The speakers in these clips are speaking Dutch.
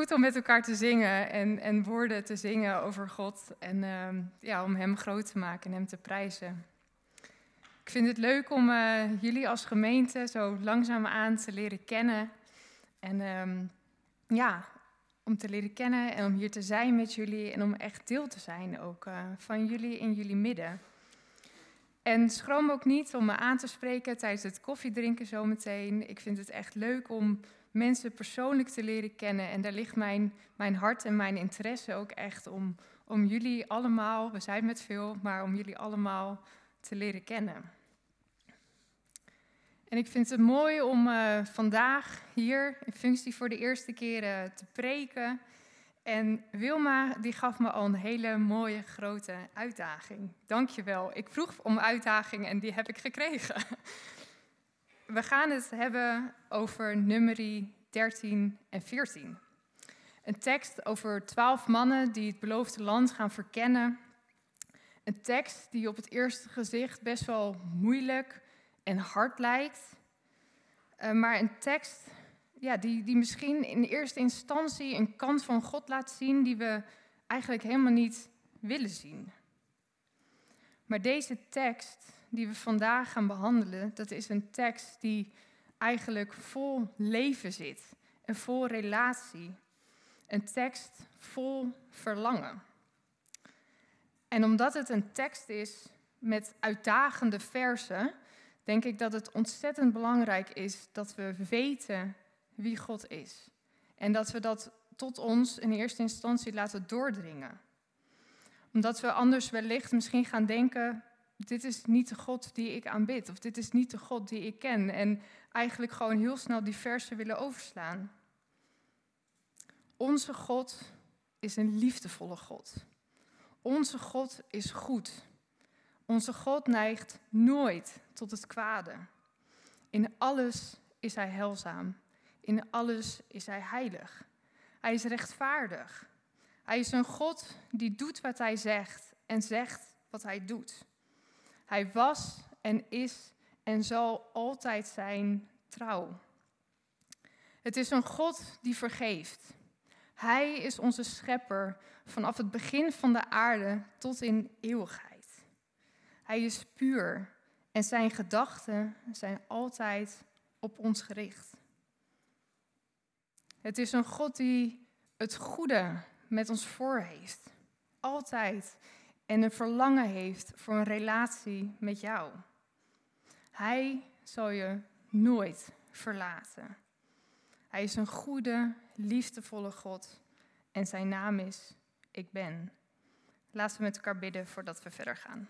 goed om met elkaar te zingen en, en woorden te zingen over God. En ehm, ja, om Hem groot te maken en Hem te prijzen. Ik vind het leuk om uh, jullie als gemeente zo langzaamaan te leren kennen. En ehm, ja, om te leren kennen en om hier te zijn met jullie en om echt deel te zijn ook uh, van jullie in jullie midden. En schroom ook niet om me aan te spreken tijdens het koffiedrinken zometeen. Ik vind het echt leuk om mensen persoonlijk te leren kennen. En daar ligt mijn, mijn hart en mijn interesse ook echt om, om jullie allemaal, we zijn met veel, maar om jullie allemaal te leren kennen. En ik vind het mooi om uh, vandaag hier in functie voor de eerste keer uh, te preken. En Wilma die gaf me al een hele mooie grote uitdaging. Dankjewel. Ik vroeg om uitdaging en die heb ik gekregen. We gaan het hebben over nummerie 13 en 14. Een tekst over twaalf mannen die het beloofde land gaan verkennen. Een tekst die op het eerste gezicht best wel moeilijk en hard lijkt. Uh, maar een tekst ja, die, die misschien in eerste instantie een kant van God laat zien die we eigenlijk helemaal niet willen zien. Maar deze tekst die we vandaag gaan behandelen, dat is een tekst die eigenlijk vol leven zit en vol relatie. Een tekst vol verlangen. En omdat het een tekst is met uitdagende versen, denk ik dat het ontzettend belangrijk is dat we weten wie God is. En dat we dat tot ons in eerste instantie laten doordringen. Omdat we anders wellicht misschien gaan denken, dit is niet de God die ik aanbid, of dit is niet de God die ik ken. En eigenlijk gewoon heel snel die willen overslaan. Onze God is een liefdevolle God. Onze God is goed. Onze God neigt nooit tot het kwade. In alles is Hij helzaam. In alles is Hij heilig. Hij is rechtvaardig. Hij is een God die doet wat Hij zegt en zegt wat Hij doet. Hij was en is en zal altijd zijn trouw. Het is een God die vergeeft. Hij is onze schepper vanaf het begin van de aarde tot in eeuwigheid. Hij is puur en zijn gedachten zijn altijd op ons gericht. Het is een God die het goede met ons voor heeft. Altijd. En een verlangen heeft voor een relatie met jou. Hij zal je nooit verlaten. Hij is een goede, liefdevolle God. En zijn naam is Ik Ben. Laten we met elkaar bidden voordat we verder gaan.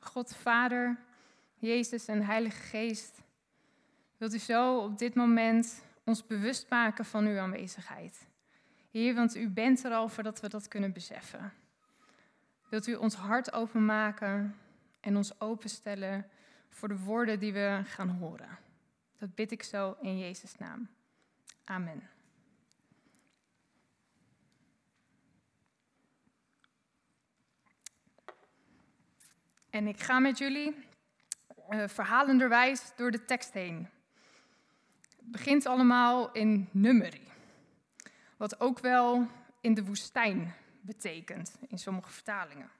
God Vader, Jezus en Heilige Geest, wilt u zo op dit moment ons bewust maken van uw aanwezigheid. Heer, want u bent er al voordat we dat kunnen beseffen. Wilt u ons hart openmaken en ons openstellen voor de woorden die we gaan horen. Dat bid ik zo in Jezus' naam. Amen. En ik ga met jullie uh, verhalenderwijs door de tekst heen. Het begint allemaal in nummerie, wat ook wel in de woestijn betekent in sommige vertalingen.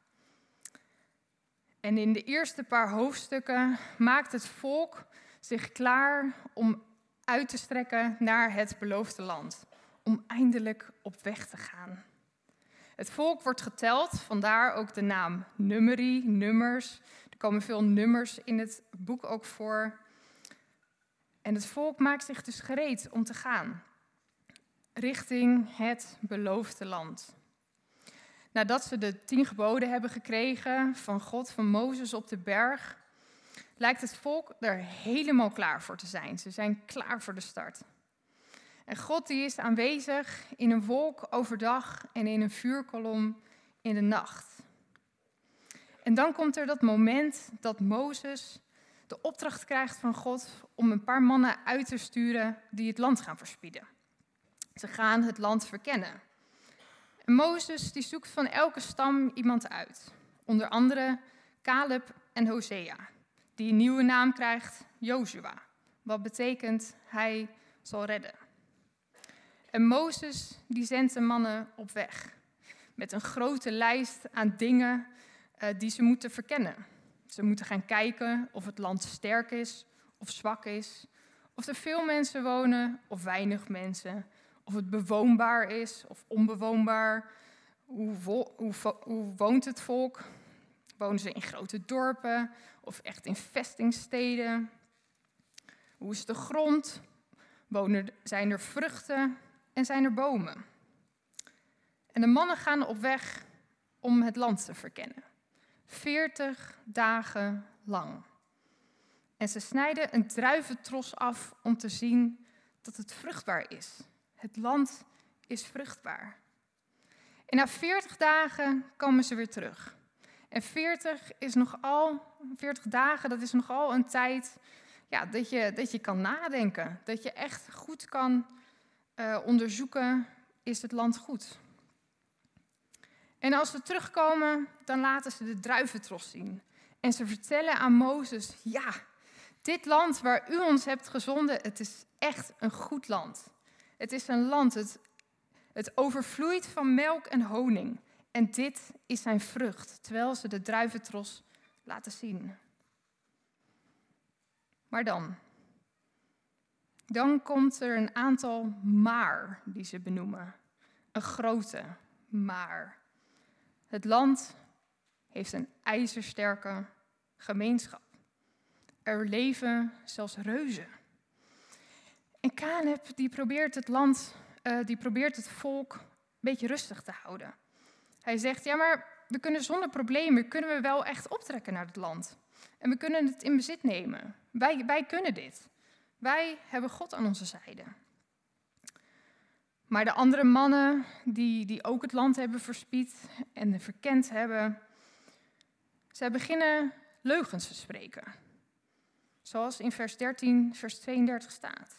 En in de eerste paar hoofdstukken maakt het volk zich klaar om uit te strekken naar het beloofde land, om eindelijk op weg te gaan. Het volk wordt geteld, vandaar ook de naam nummerie, nummers. Er komen veel nummers in het boek ook voor. En het volk maakt zich dus gereed om te gaan richting het beloofde land. Nadat ze de tien geboden hebben gekregen van God, van Mozes op de berg, lijkt het volk er helemaal klaar voor te zijn. Ze zijn klaar voor de start. En God die is aanwezig in een wolk overdag en in een vuurkolom in de nacht. En dan komt er dat moment dat Mozes de opdracht krijgt van God om een paar mannen uit te sturen die het land gaan verspieden. Ze gaan het land verkennen. En Mozes die zoekt van elke stam iemand uit. Onder andere Caleb en Hosea, die een nieuwe naam krijgt, Joshua. wat betekent hij zal redden. En Mozes die zendt de mannen op weg met een grote lijst aan dingen uh, die ze moeten verkennen. Ze moeten gaan kijken of het land sterk is of zwak is, of er veel mensen wonen of weinig mensen, of het bewoonbaar is of onbewoonbaar. Hoe, hoe, woont het volk? Wonen ze in grote dorpen of echt in vestingsteden? Hoe is de grond? Zijn er vruchten en zijn er bomen? En de mannen gaan op weg om het land te verkennen. Veertig dagen lang. En ze snijden een druiventros af om te zien dat het vruchtbaar is. Het land is vruchtbaar. En na 40 dagen komen ze weer terug. En 40 is nogal, 40 dagen, dat is nogal een tijd ja, dat, je, dat je kan nadenken. Dat je echt goed kan uh, onderzoeken, is het land goed? En als ze terugkomen, dan laten ze de druiventros zien. En ze vertellen aan Mozes, ja, dit land waar u ons hebt gezonden, het is echt een goed land. Het is een land, het, het overvloeit van melk en honing. En dit is zijn vrucht, terwijl ze de druiventros laten zien. Maar dan, dan komt er een aantal maar die ze benoemen. Een grote maar. Het land heeft een ijzersterke gemeenschap. Er leven zelfs reuzen. En Caleb die probeert het land, uh, die probeert het volk een beetje rustig te houden. Hij zegt, ja maar we kunnen zonder problemen, kunnen we wel echt optrekken naar het land. En we kunnen het in bezit nemen. Wij, wij kunnen dit. Wij hebben God aan onze zijde. Maar de andere mannen die, die ook het land hebben verspied en verkend hebben, zij beginnen leugens te spreken. Zoals in vers 13, vers 32 staat.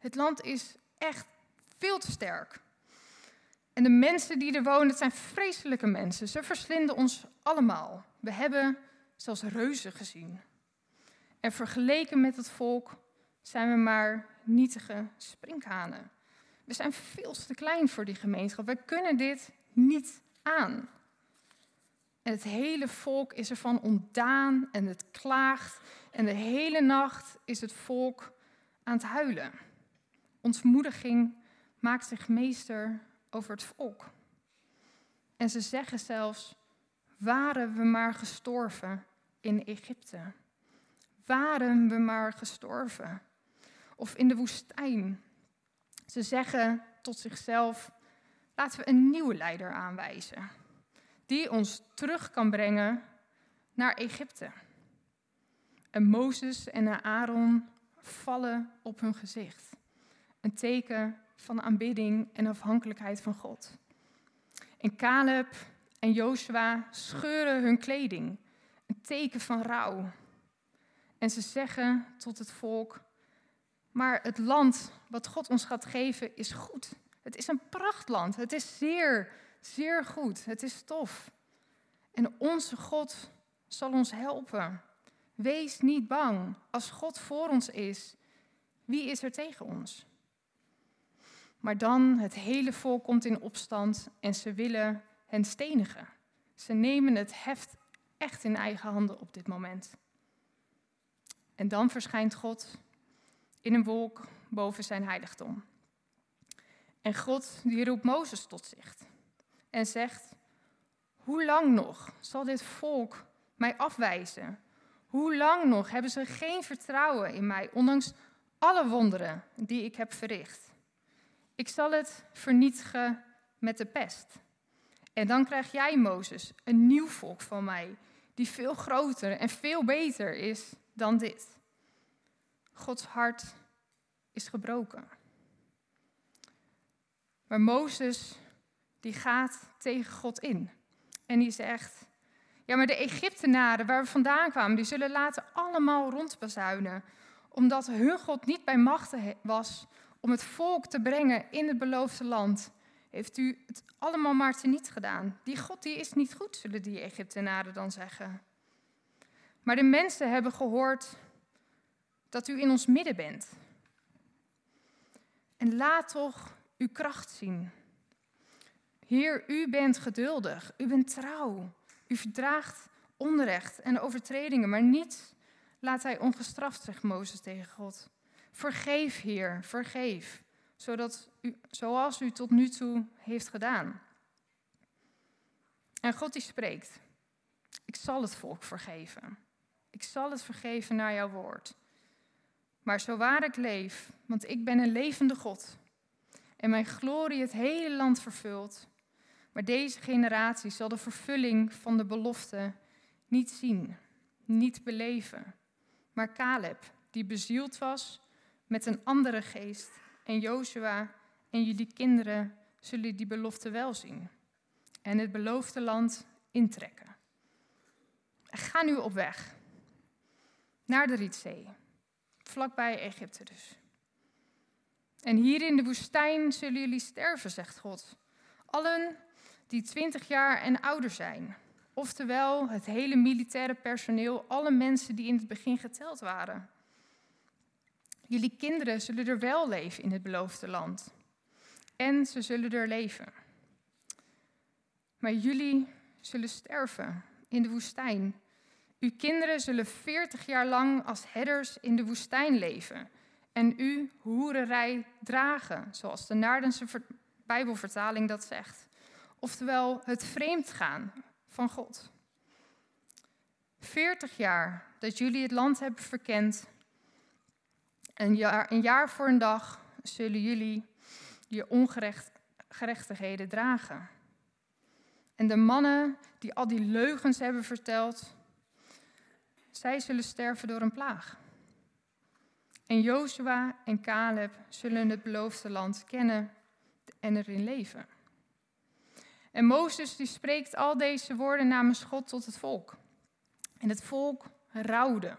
Het land is echt veel te sterk. En de mensen die er wonen, het zijn vreselijke mensen. Ze verslinden ons allemaal. We hebben zelfs reuzen gezien. En vergeleken met het volk zijn we maar nietige sprinkhanen. We zijn veel te klein voor die gemeenschap. We kunnen dit niet aan. En het hele volk is ervan ontdaan en het klaagt. En de hele nacht is het volk aan het huilen. Ontmoediging maakt zich meester over het volk. En ze zeggen zelfs: waren we maar gestorven in Egypte. Waren we maar gestorven. Of in de woestijn. Ze zeggen tot zichzelf: laten we een nieuwe leider aanwijzen. Die ons terug kan brengen naar Egypte. En Mozes en Aaron vallen op hun gezicht. Een teken van aanbidding en afhankelijkheid van God. En Caleb en Joshua scheuren hun kleding, een teken van rouw. En ze zeggen tot het volk: Maar het land wat God ons gaat geven is goed. Het is een prachtland. Het is zeer, zeer goed. Het is tof. En onze God zal ons helpen. Wees niet bang. Als God voor ons is, wie is er tegen ons? Maar dan het hele volk komt in opstand en ze willen hen stenigen. Ze nemen het heft echt in eigen handen op dit moment. En dan verschijnt God in een wolk boven zijn heiligdom. En God die roept Mozes tot zich en zegt: Hoe lang nog zal dit volk mij afwijzen? Hoe lang nog hebben ze geen vertrouwen in mij, ondanks alle wonderen die ik heb verricht? Ik zal het vernietigen met de pest. En dan krijg jij, Mozes, een nieuw volk van mij, die veel groter en veel beter is dan dit. Gods hart is gebroken. Maar Mozes, die gaat tegen God in. En die zegt, ja, maar de Egyptenaren waar we vandaan kwamen, die zullen later allemaal rondbazuinen, omdat hun God niet bij macht was om het volk te brengen in het beloofde land, heeft u het allemaal maar teniet gedaan. Die God die is niet goed, zullen die Egyptenaren dan zeggen. Maar de mensen hebben gehoord dat u in ons midden bent. En laat toch uw kracht zien. Heer, u bent geduldig, u bent trouw, u verdraagt onrecht en overtredingen, maar niet laat hij ongestraft, zegt Mozes tegen God. Vergeef, Heer, vergeef, zodat u, zoals u tot nu toe heeft gedaan. En God die spreekt, ik zal het volk vergeven. Ik zal het vergeven naar jouw woord. Maar zo waar ik leef, want ik ben een levende God en mijn glorie het hele land vervult, maar deze generatie zal de vervulling van de belofte niet zien, niet beleven. Maar Caleb, die bezield was met een andere geest, en Jozua en jullie kinderen zullen die belofte wel zien en het beloofde land intrekken. Ga nu op weg naar de Rietzee, vlakbij Egypte dus. En hier in de woestijn zullen jullie sterven, zegt God. Allen die twintig jaar en ouder zijn. Oftewel het hele militaire personeel, alle mensen die in het begin geteld waren. Jullie kinderen zullen er wel leven in het beloofde land. En ze zullen er leven. Maar jullie zullen sterven in de woestijn. Uw kinderen zullen veertig jaar lang als herders in de woestijn leven. En u hoererij dragen, zoals de Naardense Bijbelvertaling dat zegt. Oftewel het vreemd gaan van God. Veertig jaar dat jullie het land hebben verkend. Een jaar, jaar voor een dag zullen jullie je ongerechtigheden dragen. En de mannen die al die leugens hebben verteld, zij zullen sterven door een plaag. En Jozua en Caleb zullen het beloofde land kennen en erin leven. En Mozes die spreekt al deze woorden namens God tot het volk. En het volk rouwde.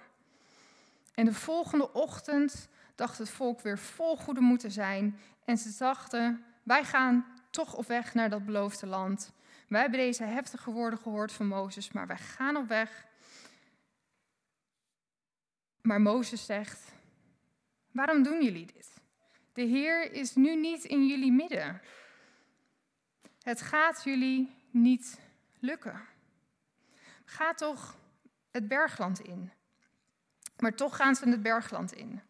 En de volgende ochtend dacht het volk weer vol goede moeten zijn. En ze dachten, wij gaan toch op weg naar dat beloofde land. Wij hebben deze heftige woorden gehoord van Mozes, maar wij gaan op weg. Maar Mozes zegt, waarom doen jullie dit? De Heer is nu niet in jullie midden. Het gaat jullie niet lukken. Ga toch het bergland in. Maar toch gaan ze het bergland in.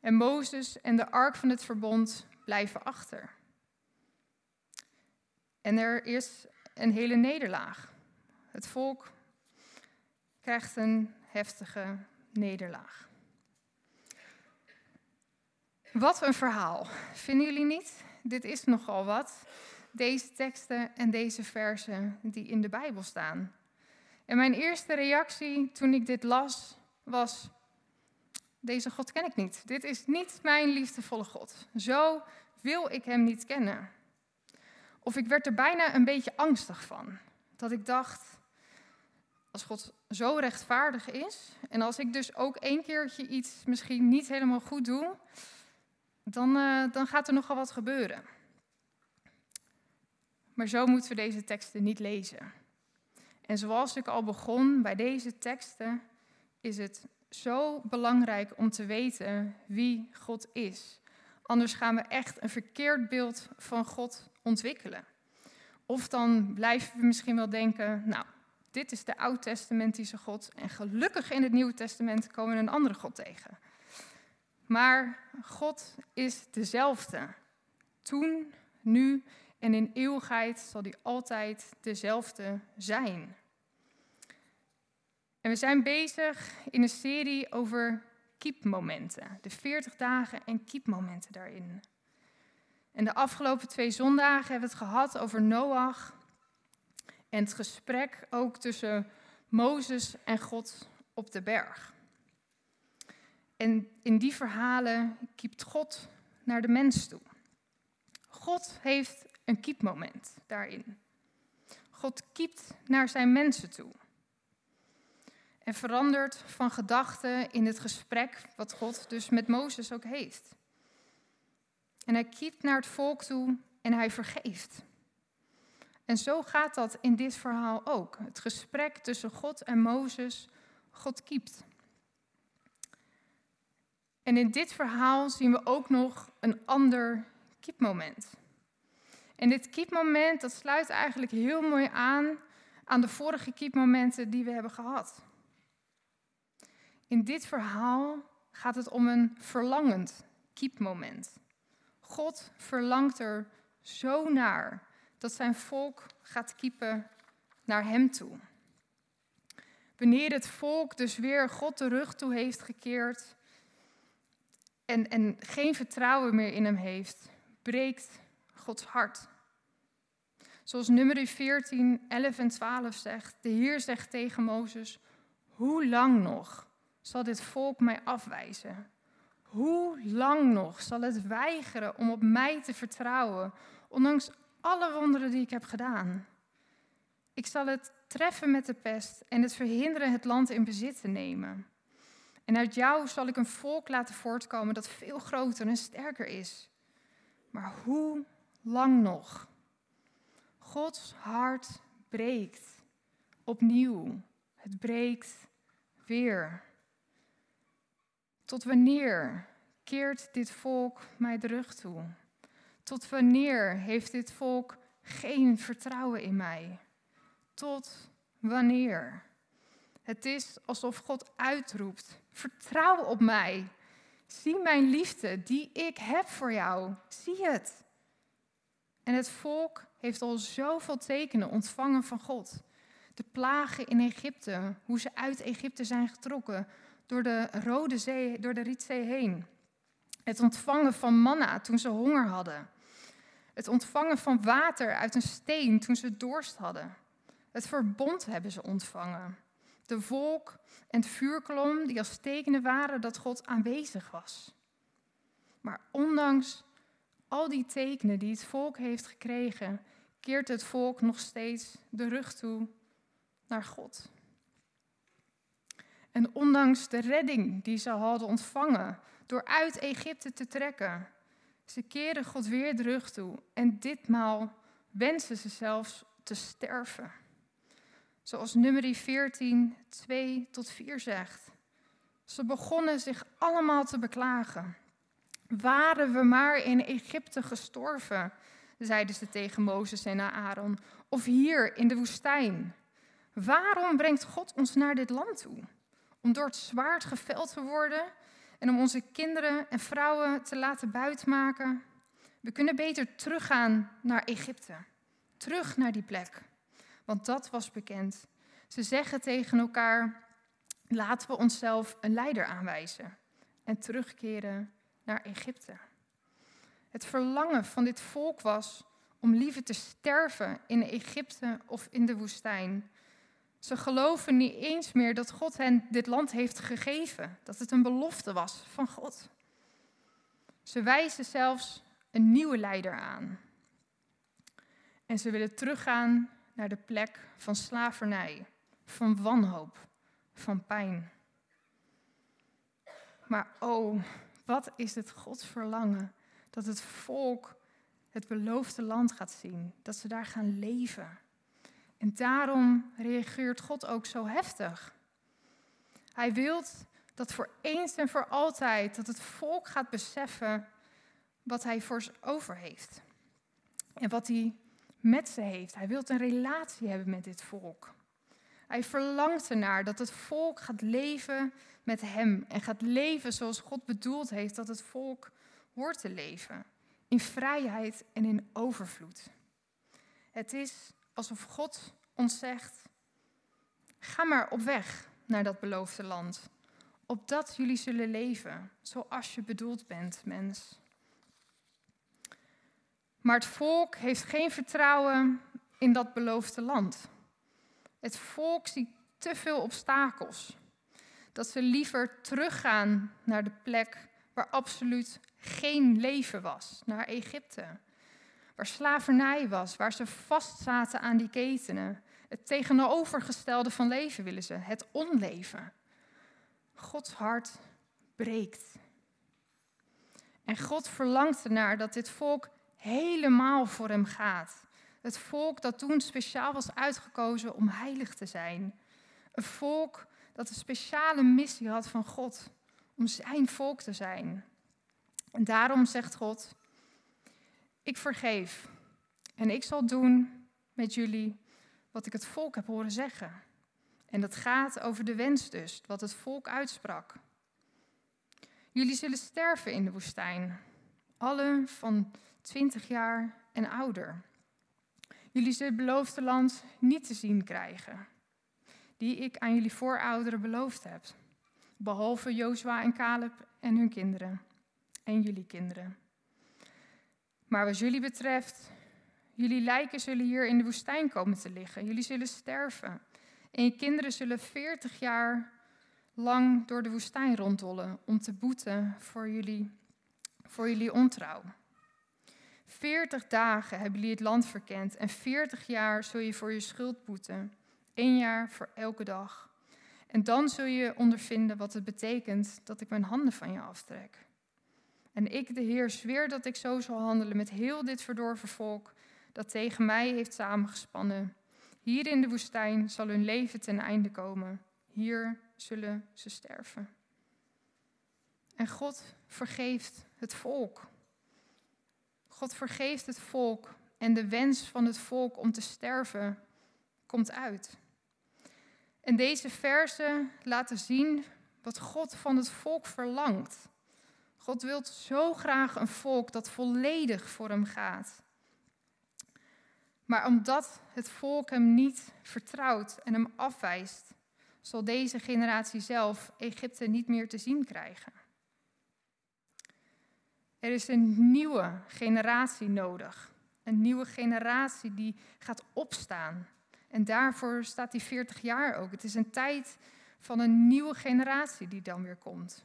En Mozes en de ark van het verbond blijven achter. En er is een hele nederlaag. Het volk krijgt een heftige nederlaag. Wat een verhaal, vinden jullie niet? Dit is nogal wat. Deze teksten en deze versen die in de Bijbel staan. En mijn eerste reactie toen ik dit las was: deze God ken ik niet. Dit is niet mijn liefdevolle God. Zo wil ik hem niet kennen. Of ik werd er bijna een beetje angstig van. Dat ik dacht, als God zo rechtvaardig is, en als ik dus ook één keertje iets misschien niet helemaal goed doe, dan, uh, dan gaat er nogal wat gebeuren. Maar zo moeten we deze teksten niet lezen. En zoals ik al begon bij deze teksten, is het zo belangrijk om te weten wie God is. Anders gaan we echt een verkeerd beeld van God ontwikkelen. Of dan blijven we misschien wel denken, nou, dit is de oud-testamentische God en gelukkig in het Nieuwe Testament komen we een andere God tegen. Maar God is dezelfde. Toen, nu en in eeuwigheid zal hij altijd dezelfde zijn. En we zijn bezig in een serie over kiepmomenten. De 40 dagen en kiepmomenten daarin. En de afgelopen twee zondagen hebben we het gehad over Noach. En het gesprek ook tussen Mozes en God op de berg. En in die verhalen kiept God naar de mens toe. God heeft een kiepmoment daarin. God kiept naar zijn mensen toe. En verandert van gedachten in het gesprek wat God dus met Mozes ook heeft. En hij kiept naar het volk toe en hij vergeeft. En zo gaat dat in dit verhaal ook. Het gesprek tussen God en Mozes, God kiept. En in dit verhaal zien we ook nog een ander kiepmoment. En dit kiepmoment, dat sluit eigenlijk heel mooi aan aan de vorige kiepmomenten die we hebben gehad. In dit verhaal gaat het om een verlangend kiepmoment. God verlangt er zo naar dat zijn volk gaat kiepen naar hem toe. Wanneer het volk dus weer God de rug toe heeft gekeerd en, en geen vertrouwen meer in hem heeft, breekt Gods hart. Zoals nummer 14, 11 en 12 zegt, de Heer zegt tegen Mozes, hoe lang nog zal dit volk mij afwijzen? Hoe lang nog zal het weigeren om op mij te vertrouwen, ondanks alle wonderen die ik heb gedaan? Ik zal het treffen met de pest en het verhinderen het land in bezit te nemen. En uit jou zal ik een volk laten voortkomen dat veel groter en sterker is. Maar hoe lang nog? Gods hart breekt opnieuw. Het breekt weer. Tot wanneer keert dit volk mij de rug toe? Tot wanneer heeft dit volk geen vertrouwen in mij? Tot wanneer? Het is alsof God uitroept: Vertrouw op mij. Zie mijn liefde die ik heb voor jou. Zie het. En het volk heeft al zoveel tekenen ontvangen van God. De plagen in Egypte, hoe ze uit Egypte zijn getrokken, door de Rode Zee, door de Rietzee heen. Het ontvangen van manna toen ze honger hadden. Het ontvangen van water uit een steen toen ze dorst hadden. Het verbond hebben ze ontvangen. De volk en het vuurkolom die als tekenen waren dat God aanwezig was. Maar ondanks al die tekenen die het volk heeft gekregen, keert het volk nog steeds de rug toe naar God. En ondanks de redding die ze hadden ontvangen door uit Egypte te trekken, ze keren God weer de rug toe. En ditmaal wensen ze zelfs te sterven. Zoals nummer 14, 2 tot 4 zegt. Ze begonnen zich allemaal te beklagen. Waren we maar in Egypte gestorven, zeiden ze tegen Mozes en Aaron, of hier in de woestijn. Waarom brengt God ons naar dit land toe? Om door het zwaard geveld te worden en om onze kinderen en vrouwen te laten buitmaken? We kunnen beter teruggaan naar Egypte. Terug naar die plek. Want dat was bekend. Ze zeggen tegen elkaar: laten we onszelf een leider aanwijzen en terugkeren naar Egypte. Het verlangen van dit volk was om liever te sterven in Egypte of in de woestijn. Ze geloven niet eens meer dat God hen dit land heeft gegeven, dat het een belofte was van God. Ze wijzen zelfs een nieuwe leider aan. En ze willen teruggaan naar de plek van slavernij, van wanhoop, van pijn. Maar oh, wat is het Gods verlangen dat het volk het beloofde land gaat zien, dat ze daar gaan leven. En daarom reageert God ook zo heftig. Hij wil dat voor eens en voor altijd dat het volk gaat beseffen wat hij voor ze over heeft. En wat hij met ze heeft. Hij wil een relatie hebben met dit volk. Hij verlangt ernaar dat het volk gaat leven met hem en gaat leven zoals God bedoeld heeft dat het volk hoort te leven. In vrijheid en in overvloed. Het is alsof God ons zegt: ga maar op weg naar dat beloofde land, opdat jullie zullen leven zoals je bedoeld bent, mens. Maar het volk heeft geen vertrouwen in dat beloofde land. Het volk ziet te veel obstakels. Dat ze liever teruggaan naar de plek waar absoluut geen leven was, naar Egypte. Waar slavernij was, waar ze vastzaten aan die ketenen. Het tegenovergestelde van leven willen ze, het onleven. Gods hart breekt. En God verlangt ernaar dat dit volk helemaal voor hem gaat. Het volk dat toen speciaal was uitgekozen om heilig te zijn. Een volk dat een speciale missie had van God om zijn volk te zijn. En daarom zegt God: Ik vergeef en ik zal doen met jullie wat ik het volk heb horen zeggen. En dat gaat over de wens dus, wat het volk uitsprak. Jullie zullen sterven in de woestijn, allen van 20 jaar en ouder. Jullie zullen het beloofde land niet te zien krijgen, die ik aan jullie voorouderen beloofd heb, behalve Jozua en Caleb en hun kinderen en jullie kinderen. Maar wat jullie betreft, jullie lijken zullen hier in de woestijn komen te liggen. Jullie zullen sterven. En je kinderen zullen 40 jaar lang door de woestijn ronddollen om te boeten voor jullie, voor jullie ontrouw. 40 dagen hebben jullie het land verkend en 40 jaar zul je voor je schuld boeten. Eén jaar voor elke dag. En dan zul je ondervinden wat het betekent dat ik mijn handen van je aftrek. En ik, de Heer, zweer dat ik zo zal handelen met heel dit verdorven volk dat tegen mij heeft samengespannen. Hier in de woestijn zal hun leven ten einde komen. Hier zullen ze sterven. En God vergeeft het volk. God vergeeft het volk en de wens van het volk om te sterven komt uit. En deze versen laten zien wat God van het volk verlangt. God wil zo graag een volk dat volledig voor hem gaat. Maar omdat het volk hem niet vertrouwt en hem afwijst, zal deze generatie zelf Egypte niet meer te zien krijgen. Er is een nieuwe generatie nodig. Een nieuwe generatie die gaat opstaan. En daarvoor staat die 40 jaar ook. Het is een tijd van een nieuwe generatie die dan weer komt.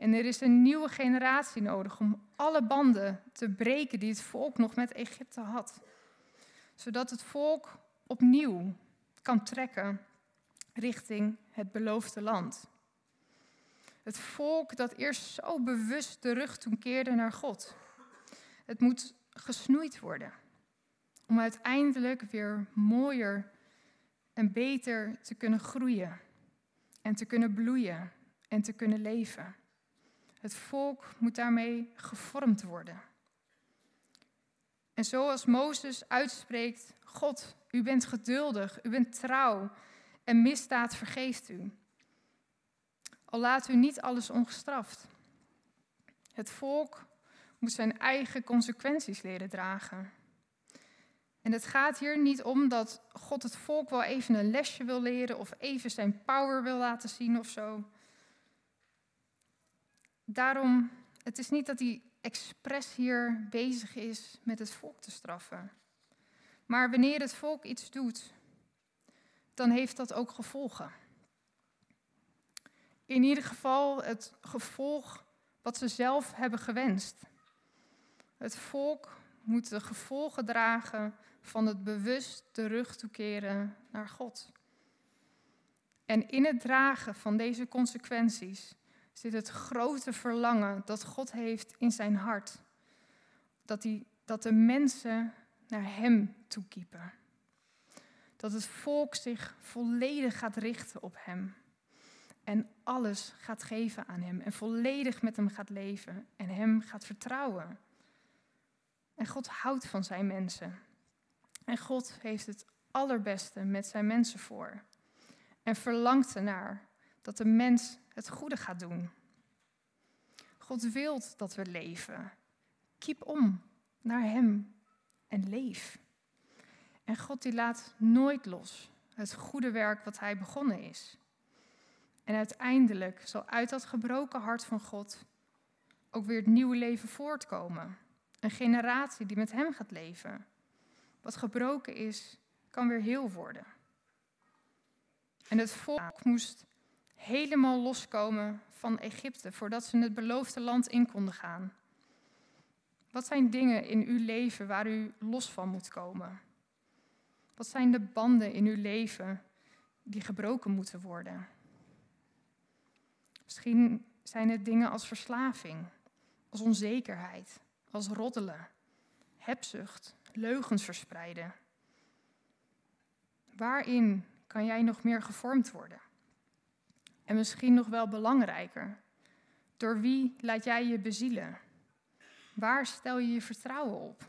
En er is een nieuwe generatie nodig om alle banden te breken die het volk nog met Egypte had. Zodat het volk opnieuw kan trekken richting het beloofde land. Het volk dat eerst zo bewust de rug toekeerde naar God. Het moet gesnoeid worden om uiteindelijk weer mooier en beter te kunnen groeien en te kunnen bloeien en te kunnen leven. Het volk moet daarmee gevormd worden. En zoals Mozes uitspreekt, God, u bent geduldig, u bent trouw en misdaad vergeeft u. Al laat u niet alles ongestraft. Het volk moet zijn eigen consequenties leren dragen. En het gaat hier niet om dat God het volk wel even een lesje wil leren of even zijn power wil laten zien of zo. Daarom, het is niet dat hij expres hier bezig is met het volk te straffen. Maar wanneer het volk iets doet, dan heeft dat ook gevolgen. In ieder geval het gevolg wat ze zelf hebben gewenst. Het volk moet de gevolgen dragen van het bewust de rug toekeren naar God. En in het dragen van deze consequenties zit het grote verlangen dat God heeft in zijn hart. Dat, hij, dat de mensen naar Hem toekiepen. Dat het volk zich volledig gaat richten op Hem. En alles gaat geven aan Hem. En volledig met Hem gaat leven. En Hem gaat vertrouwen. En God houdt van zijn mensen. En God heeft het allerbeste met zijn mensen voor. En verlangt ernaar dat de mens het goede gaat doen. God wil dat we leven. Kiep om naar Hem en leef. En God die laat nooit los het goede werk wat Hij begonnen is. En uiteindelijk zal uit dat gebroken hart van God ook weer het nieuwe leven voortkomen. Een generatie die met Hem gaat leven. Wat gebroken is, kan weer heel worden. En het volk moest helemaal loskomen van Egypte voordat ze het beloofde land in konden gaan. Wat zijn dingen in uw leven waar u los van moet komen? Wat zijn de banden in uw leven die gebroken moeten worden? Misschien zijn het dingen als verslaving, als onzekerheid, als roddelen, hebzucht, leugens verspreiden. Waarin kan jij nog meer gevormd worden? En misschien nog wel belangrijker, Door wie laat jij je bezielen? Waar stel je je vertrouwen op?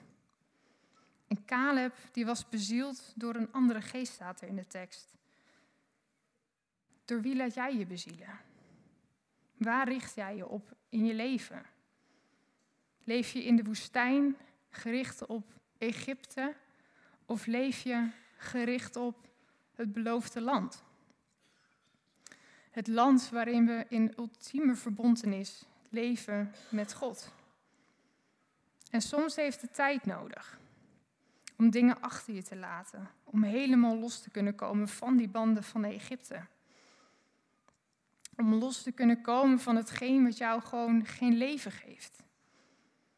En Caleb die was bezield door een andere geest, staat er in de tekst. Door wie laat jij je bezielen? Waar richt jij je op in je leven? Leef je in de woestijn gericht op Egypte of leef je gericht op het beloofde land? Het land waarin we in ultieme verbondenis leven met God. En soms heeft het tijd nodig om dingen achter je te laten, om helemaal los te kunnen komen van die banden van Egypte. Om los te kunnen komen van hetgeen wat jou gewoon geen leven geeft.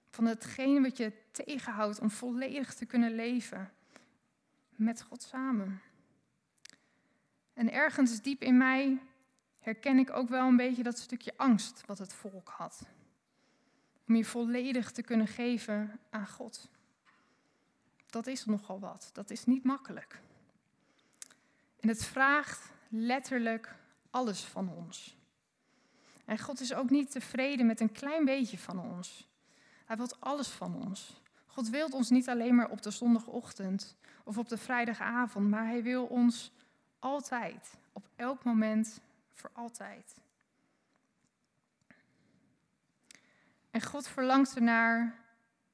Van hetgeen wat je tegenhoudt om volledig te kunnen leven met God samen. En ergens diep in mij herken ik ook wel een beetje dat stukje angst wat het volk had. Om je volledig te kunnen geven aan God. Dat is nogal wat. Dat is niet makkelijk. En het vraagt letterlijk alles van ons. En God is ook niet tevreden met een klein beetje van ons. Hij wil alles van ons. God wil ons niet alleen maar op de zondagochtend of op de vrijdagavond, maar hij wil ons altijd, op elk moment, voor altijd. En God verlangt ernaar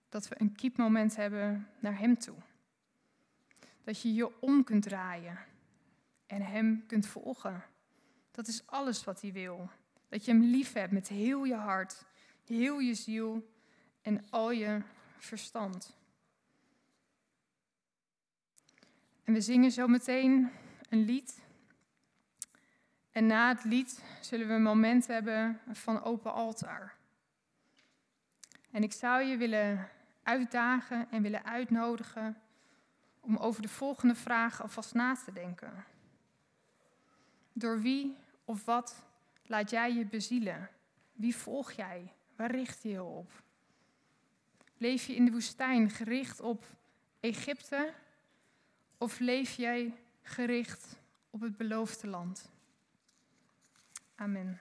dat we een kiepmoment hebben naar Hem toe. Dat je je om kunt draaien en Hem kunt volgen. Dat is alles wat Hij wil. Dat je Hem lief hebt met heel je hart, heel je ziel en al je verstand. En we zingen zo meteen een lied. En na het lied zullen we een moment hebben van open altaar. En ik zou je willen uitdagen en willen uitnodigen om over de volgende vraag alvast na te denken. Door wie of wat laat jij je bezielen? Wie volg jij? Waar richt je je op? Leef je in de woestijn gericht op Egypte of leef jij gericht op het beloofde land? Amen.